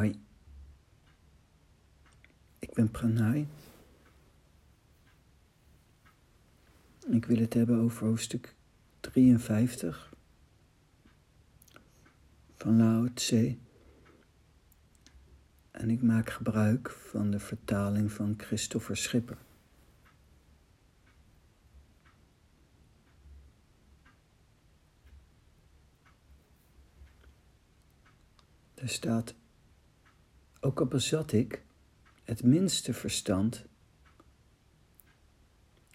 Hoi, ik ben Pranay. Ik wil het hebben over hoofdstuk 53 van Lao Tse. En ik maak gebruik van de vertaling van Christopher Schipper. Er staat, ook al bezat ik het minste verstand,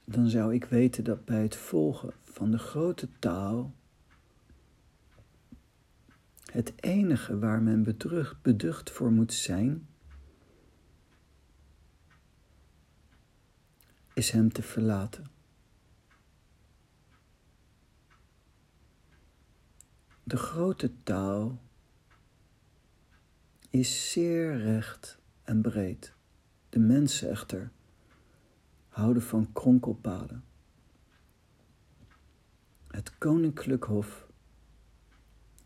dan zou ik weten dat bij het volgen van de grote taal het enige waar men beducht voor moet zijn, is hem te verlaten. De grote taal is zeer recht en breed. De mensen echter houden van kronkelpaden. Het koninklijk hof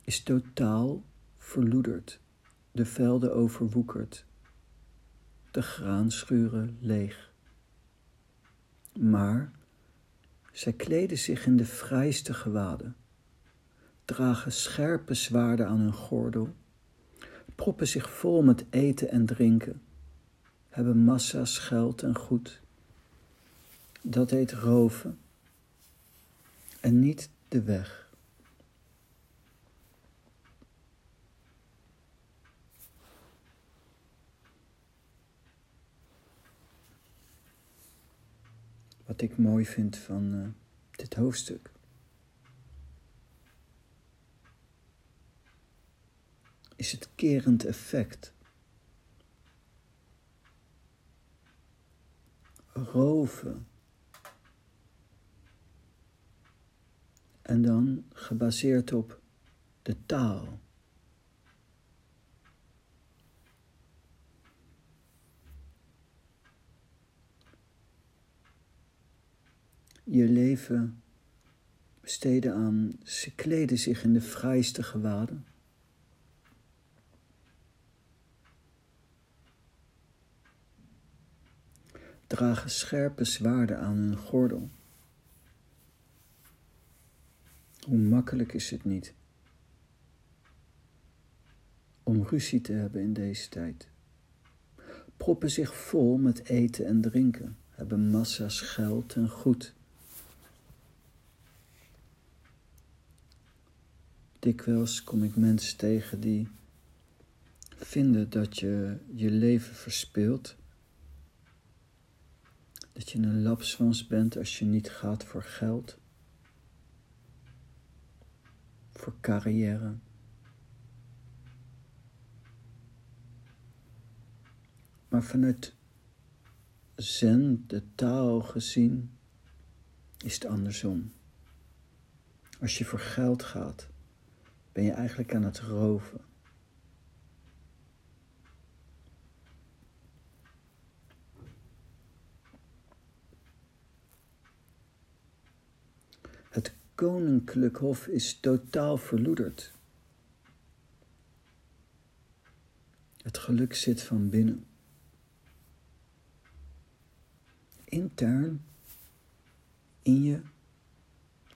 is totaal verloederd, de velden overwoekerd, de graanschuren leeg. Maar zij kleden zich in de vrijste gewaden, dragen scherpe zwaarden aan hun gordel, proppen zich vol met eten en drinken, hebben massa's geld en goed. Dat heet roven en niet de weg. Wat ik mooi vind van uh, dit hoofdstuk. Is het kerend effect. Roven. En dan gebaseerd op de taal. je leven besteden aan, ze kleden zich in de vrijste gewaden. Dragen scherpe zwaarden aan hun gordel. Hoe makkelijk is het niet om ruzie te hebben in deze tijd? Proppen zich vol met eten en drinken, hebben massa's geld en goed. Dikwijls kom ik mensen tegen die vinden dat je je leven verspeelt. Dat je een lapswans bent als je niet gaat voor geld, voor carrière. Maar vanuit Zen, de taal gezien, is het andersom. Als je voor geld gaat, ben je eigenlijk aan het roven. Het koninklijk hof is totaal verloederd. Het geluk zit van binnen. Intern in je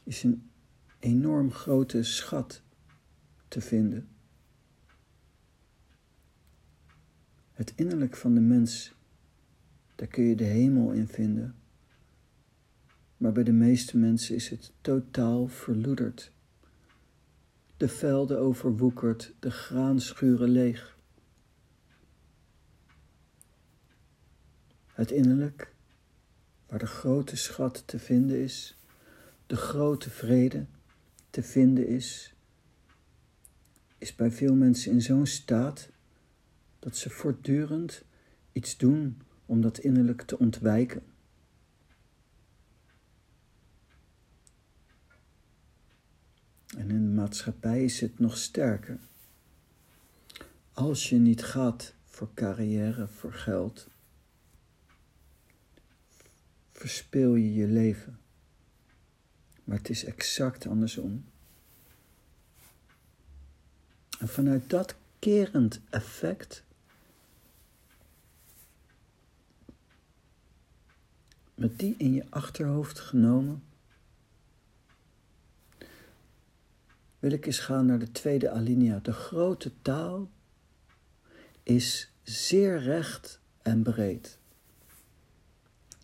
is een enorm grote schat te vinden. Het innerlijk van de mens, daar kun je de hemel in vinden. Maar bij de meeste mensen is het totaal verloederd. De velden overwoekerd, de graanschuren leeg. Het innerlijk, waar de grote schat te vinden is, de grote vrede te vinden is, is bij veel mensen in zo'n staat dat ze voortdurend iets doen om dat innerlijk te ontwijken. En in de maatschappij is het nog sterker. Als je niet gaat voor carrière, voor geld, verspeel je je leven. Maar het is exact andersom. En vanuit dat kerend effect met die in je achterhoofd genomen, wil ik eens gaan naar de tweede alinea. De grote taal is zeer recht en breed.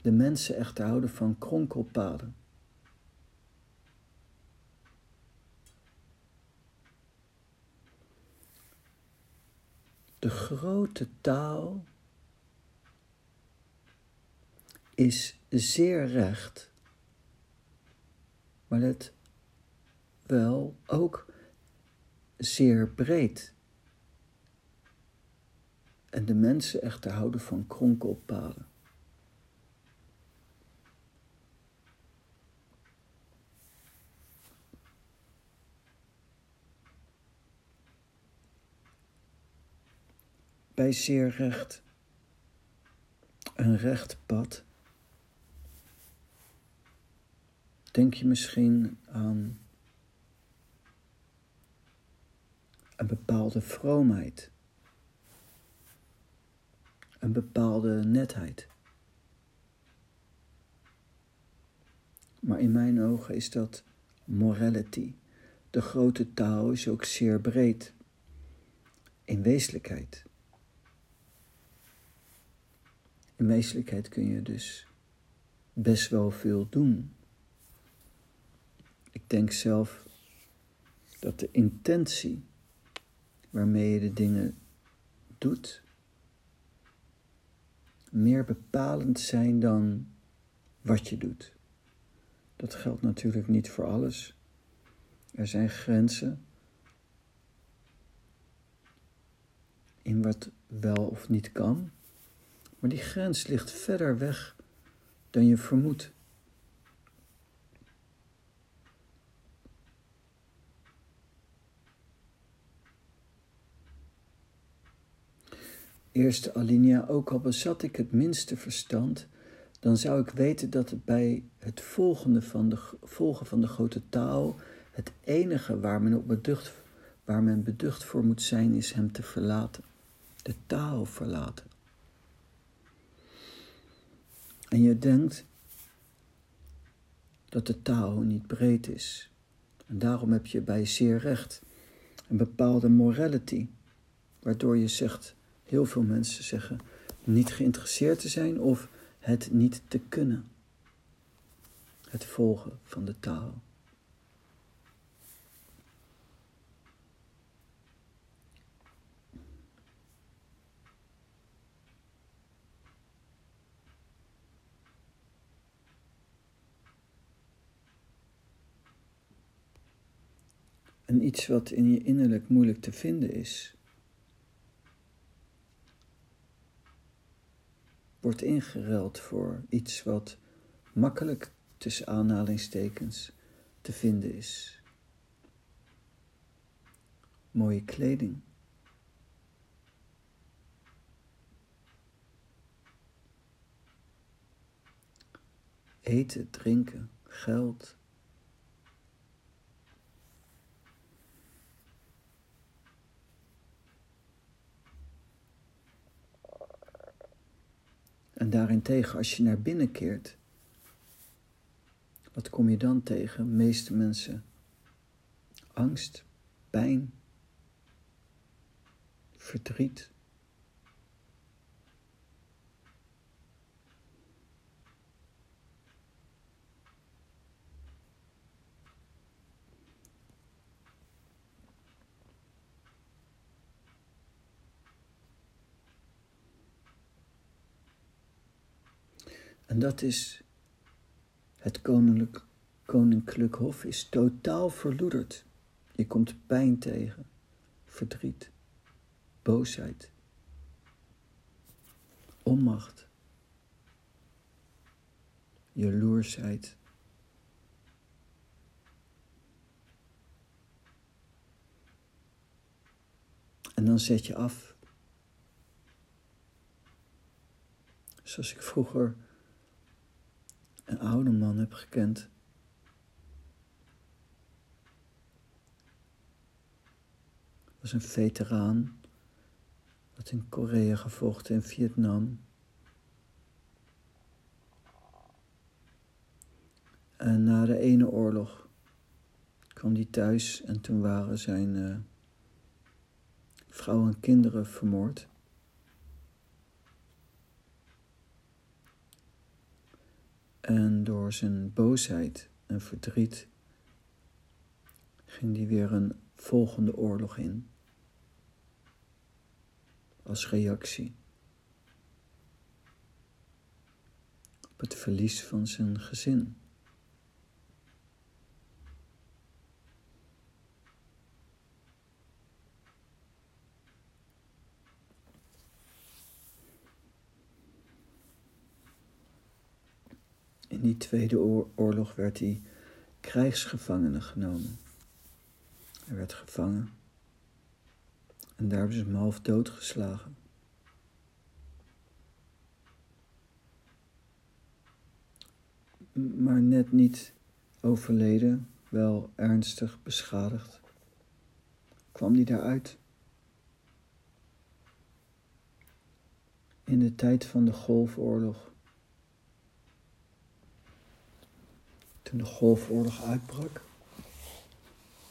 De mensen echter houden van kronkelpaden. De grote taal is zeer recht, maar let wel ook zeer breed. En de mensen echter houden van kronkelpaden. Bij zeer recht, een recht pad, denk je misschien aan een bepaalde vroomheid, een bepaalde netheid. Maar in mijn ogen is dat morality. De grote taal is ook zeer breed in wezenlijkheid. In wezenlijkheid kun je dus best wel veel doen. Ik denk zelf dat de intentie waarmee je de dingen doet meer bepalend zijn dan wat je doet. Dat geldt natuurlijk niet voor alles. Er zijn grenzen in wat wel of niet kan, maar die grens ligt verder weg dan je vermoedt. Eerste alinea, ook al bezat ik het minste verstand, dan zou ik weten dat het bij het volgende van de, volgen van de grote taal het enige waar men, op beducht, waar men beducht voor moet zijn, is hem te verlaten. De taal verlaten. En je denkt dat de taal niet breed is. En daarom heb je bij zeer recht een bepaalde morality, waardoor je zegt, heel veel mensen zeggen, niet geïnteresseerd te zijn of het niet te kunnen. Het volgen van de taal. En iets wat in je innerlijk moeilijk te vinden is, wordt ingeruild voor iets wat makkelijk tussen aanhalingstekens te vinden is. Mooie kleding. Eten, drinken, geld. En daarentegen, als je naar binnen keert, wat kom je dan tegen? Meeste mensen angst, pijn, verdriet. En dat is het koninklijk, koninklijk hof is totaal verloederd. Je komt pijn tegen, verdriet, boosheid, onmacht, jaloersheid. En dan zet je af. Zoals ik vroeger een oude man heb gekend. was een veteraan, had in Korea gevochten in Vietnam. En na de ene oorlog kwam hij thuis en toen waren zijn uh, vrouw en kinderen vermoord. En door zijn boosheid en verdriet ging hij weer een volgende oorlog in. Als reactie op het verlies van zijn gezin. In die tweede oorlog werd hij krijgsgevangene genomen. Hij werd gevangen en daar hebben ze hem half doodgeslagen. Maar net niet overleden, wel ernstig beschadigd. Kwam hij daaruit? In de tijd van de Golfoorlog Toen de Golfoorlog uitbrak,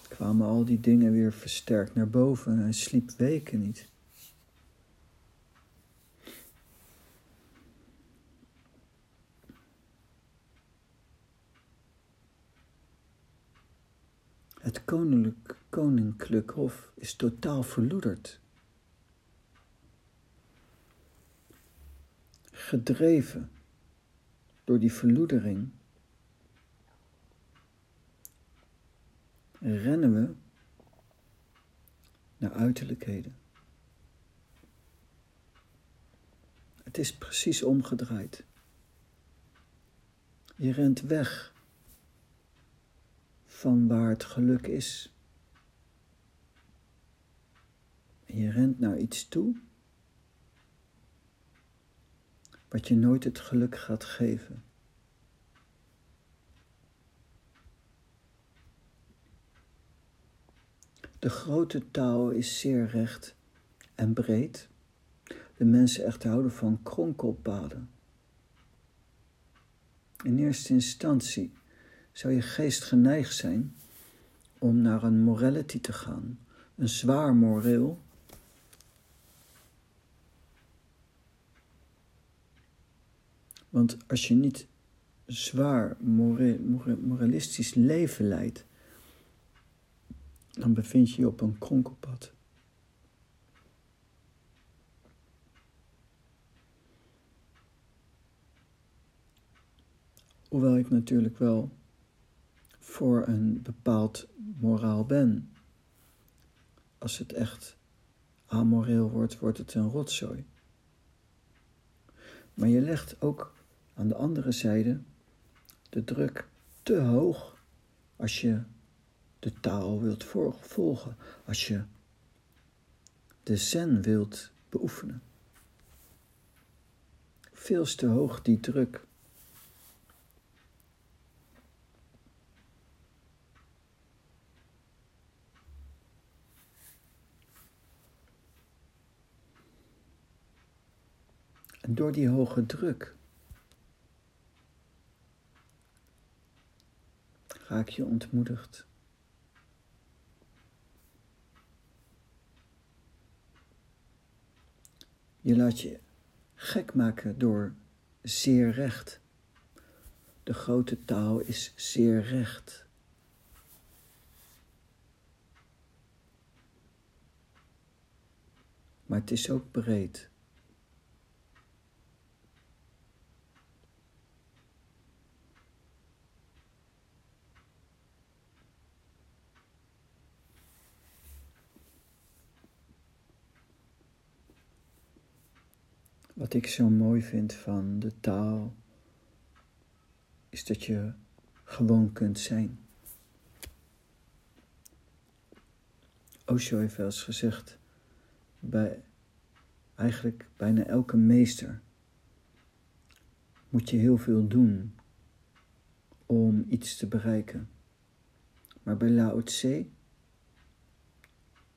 kwamen al die dingen weer versterkt naar boven en sliep weken niet. Het koninklijk, koninklijk hof is totaal verloederd. Gedreven door die verloedering rennen we naar uiterlijkheden. Het is precies omgedraaid. Je rent weg van waar het geluk is. En je rent naar iets toe wat je nooit het geluk gaat geven. De grote touw is zeer recht en breed. De mensen echt houden van kronkelpaden. In eerste instantie zou je geest geneigd zijn om naar een morality te gaan, een zwaar moreel. Want als je niet zwaar moralistisch leven leidt, dan bevind je je op een kronkelpad. Hoewel ik natuurlijk wel voor een bepaald moraal ben. Als het echt amoreel wordt, wordt het een rotzooi. Maar je legt ook aan de andere zijde de druk te hoog als je de taal wilt volgen, als je de zen wilt beoefenen. Veel te hoog die druk. En door die hoge druk raak je ontmoedigd. Je laat je gek maken door zeer recht. De grote taal is zeer recht. Maar het is ook breed. Wat ik zo mooi vind van de taal, is dat je gewoon kunt zijn. Osho heeft wel eens gezegd, bij eigenlijk bijna elke meester moet je heel veel doen om iets te bereiken. Maar bij Lao Tse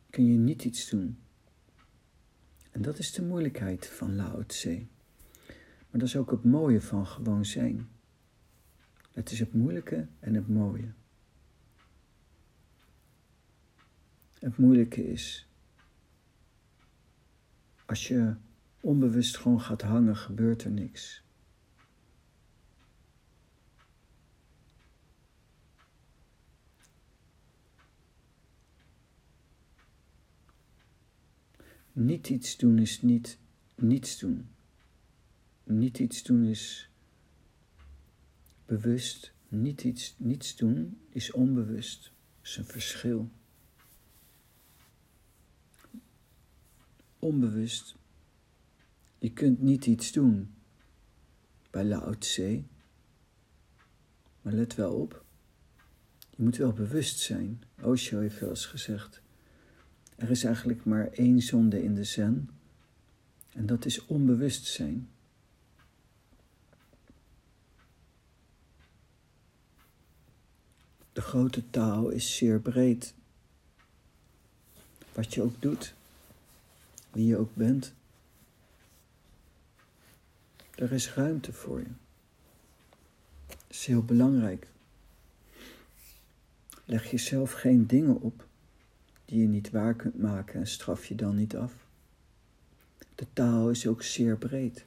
kun je niet iets doen. En dat is de moeilijkheid van Lao Tse. Maar dat is ook het mooie van gewoon zijn. Het is het moeilijke en het mooie. Het moeilijke is, als je onbewust gewoon gaat hangen, gebeurt er niks. Niet iets doen is niet niets doen. Niet iets doen is bewust. Niet iets, niets doen is onbewust. Dat is een verschil. Onbewust. Je kunt niet iets doen bij Lao Tse. Maar let wel op. Je moet wel bewust zijn. Osho heeft wel eens gezegd. Er is eigenlijk maar één zonde in de zen. En dat is onbewustzijn. De grote taal is zeer breed. Wat je ook doet, wie je ook bent, er is ruimte voor je. Dat is heel belangrijk. Leg jezelf geen dingen op die je niet waar kunt maken en straf je dan niet af. De taal is ook zeer breed.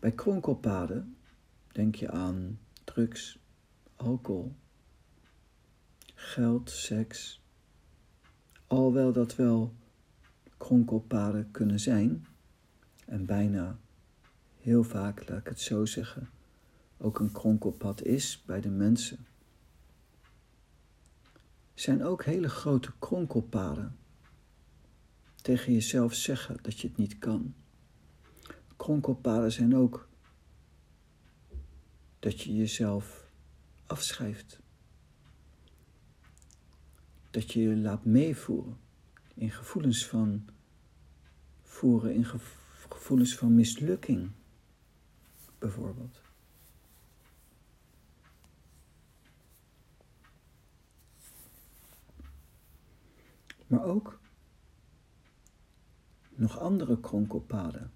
Bij kronkelpaden denk je aan drugs, alcohol, geld, seks. Alhoewel dat wel kronkelpaden kunnen zijn en bijna heel vaak, laat ik het zo zeggen, ook een kronkelpad is bij de mensen zijn ook hele grote kronkelpaden. Tegen jezelf zeggen dat je het niet kan. Kronkelpaden zijn ook dat je jezelf afschrijft. Dat je je laat meevoeren in gevoelens van voeren, in gevoelens van mislukking, bijvoorbeeld. Maar ook nog andere kronkelpaden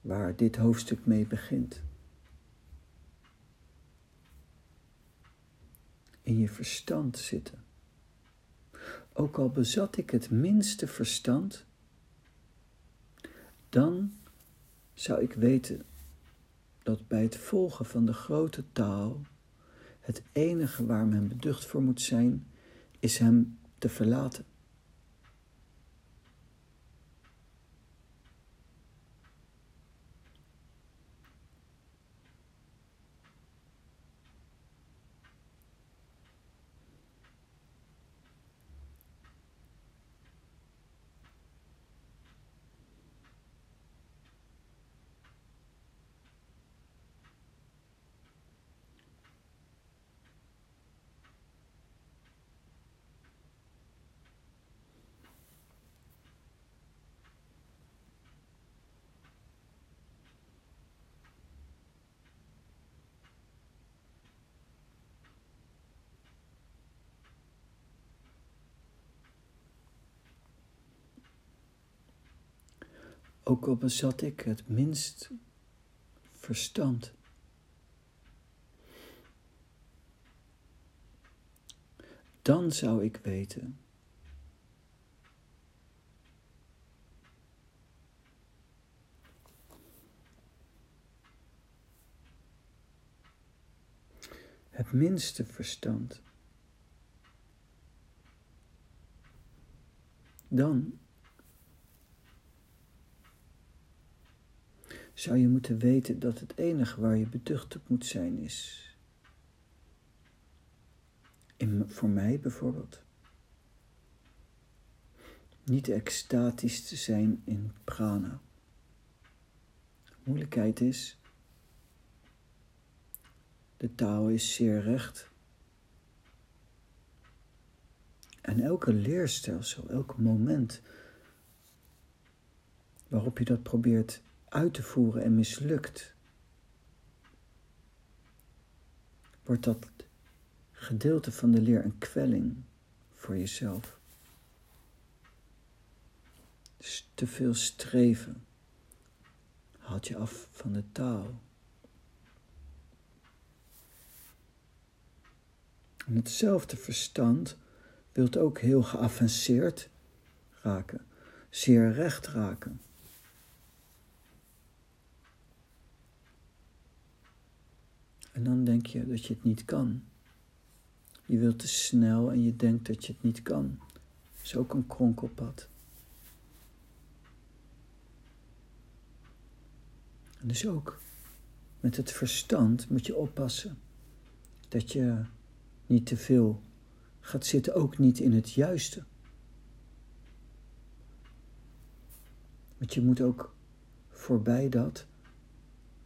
waar dit hoofdstuk mee begint. In je verstand zitten. Ook al bezat ik het minste verstand, dan zou ik weten dat bij het volgen van de grote taal het enige waar men beducht voor moet zijn, is hem te verlaten. Ook al bezat ik het minst verstand. Dan zou ik weten het minste verstand. Dan zou je moeten weten dat het enige waar je beducht op moet zijn is. Voor mij bijvoorbeeld. Niet extatisch te zijn in prana. moeilijkheid is, de taal is zeer recht. En elke leerstelsel, elk moment waarop je dat probeert uit te voeren en mislukt, wordt dat gedeelte van de leer een kwelling voor jezelf. te veel streven, haalt je af van de taal. En hetzelfde verstand wilt ook heel geavanceerd raken, zeer recht raken. En dan denk je dat je het niet kan. Je wilt te snel en je denkt dat je het niet kan. Dat is ook een kronkelpad. En dus ook met het verstand moet je oppassen dat je niet te veel gaat zitten, ook niet in het juiste. Want je moet ook voorbij dat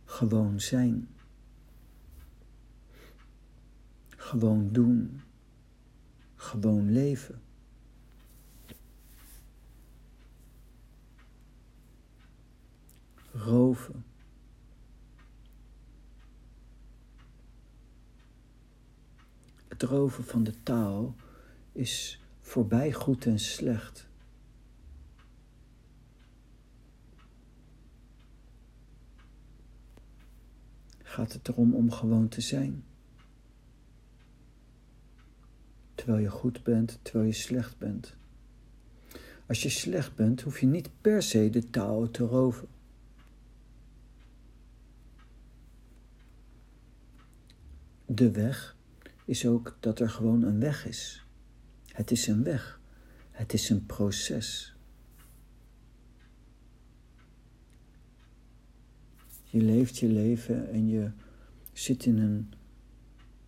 gewoon zijn. Gewoon doen. Gewoon leven. Roven. Het roven van de taal is voorbij goed en slecht. Gaat het erom om gewoon te zijn? Terwijl je goed bent, terwijl je slecht bent. Als je slecht bent, hoef je niet per se de taal te roven. De weg is ook dat er gewoon een weg is. Het is een weg. Het is een proces. Je leeft je leven en je zit in een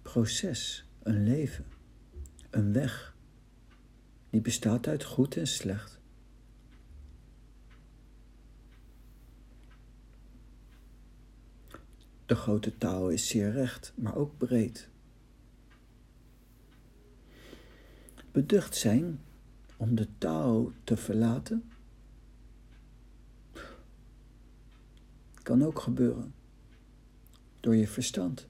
proces, een leven een weg. Die bestaat uit goed en slecht. De grote taal is zeer recht, maar ook breed. Beducht zijn om de taal te verlaten kan ook gebeuren door je verstand.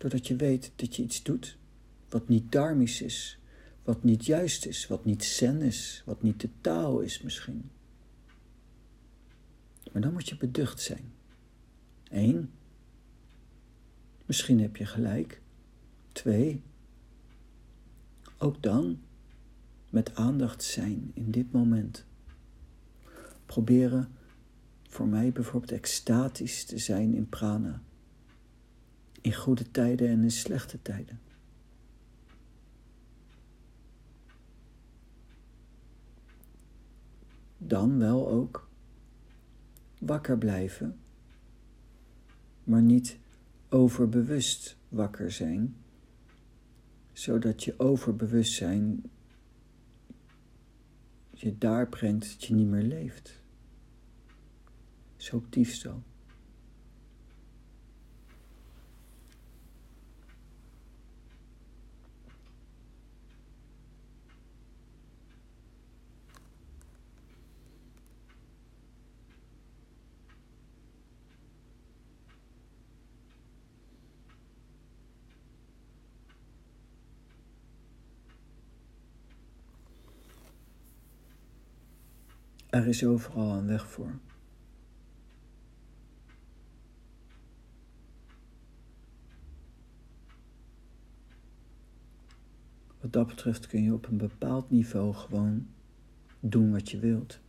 Doordat je weet dat je iets doet wat niet dharmisch is, wat niet juist is, wat niet zen is, wat niet de taal is misschien. Maar dan moet je beducht zijn. Eén, misschien heb je gelijk. Twee, ook dan met aandacht zijn in dit moment. Proberen voor mij bijvoorbeeld extatisch te zijn in prana in goede tijden en in slechte tijden. Dan wel ook wakker blijven, maar niet overbewust wakker zijn, zodat je overbewustzijn je daar brengt dat je niet meer leeft. Zo diefstal. Er is overal een weg voor. Wat dat betreft kun je op een bepaald niveau gewoon doen wat je wilt.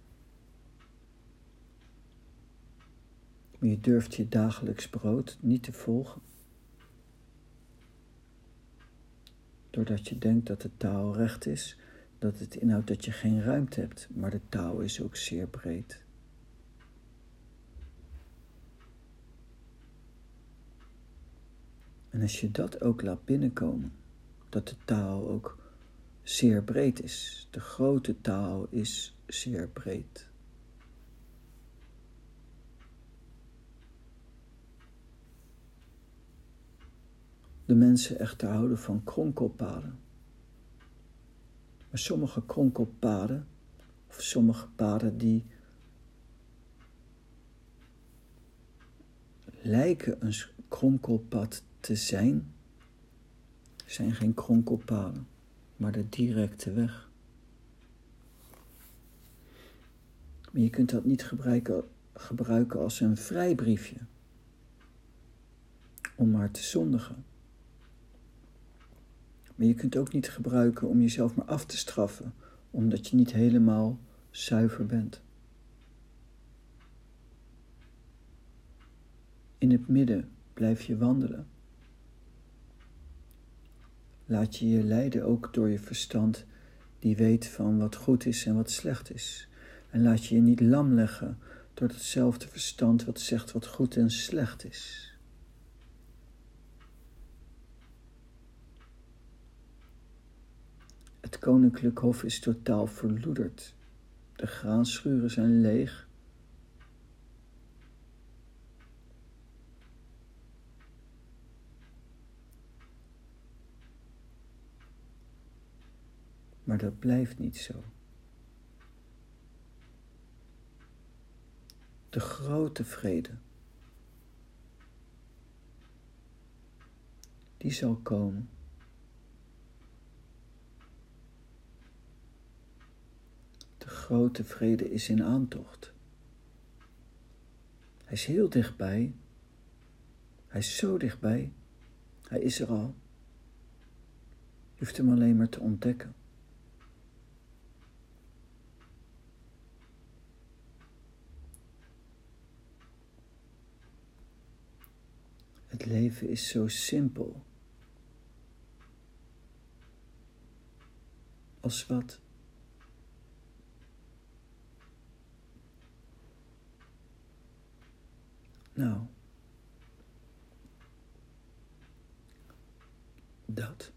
Maar je durft je dagelijks brood niet te volgen. Doordat je denkt dat de taal recht is dat het inhoudt dat je geen ruimte hebt, maar de taal is ook zeer breed. En als je dat ook laat binnenkomen, dat de taal ook zeer breed is, de grote taal is zeer breed. De mensen echter houden van kronkelpaden. Maar sommige kronkelpaden, of sommige paden die lijken een kronkelpad te zijn, zijn geen kronkelpaden, maar de directe weg. Maar je kunt dat niet gebruiken, gebruiken als een vrijbriefje om maar te zondigen. Maar je kunt ook niet gebruiken om jezelf maar af te straffen, omdat je niet helemaal zuiver bent. In het midden blijf je wandelen. Laat je je leiden ook door je verstand, die weet van wat goed is en wat slecht is. En laat je je niet lam leggen door hetzelfde verstand wat zegt wat goed en slecht is. Het koninklijk hof is totaal verloederd. De graanschuren zijn leeg. Maar dat blijft niet zo. De grote vrede, die zal komen. Grote vrede is in aantocht. Hij is heel dichtbij. Hij is zo dichtbij. Hij is er al. Je hoeft hem alleen maar te ontdekken. Het leven is zo simpel. Als wat? Nou, dat.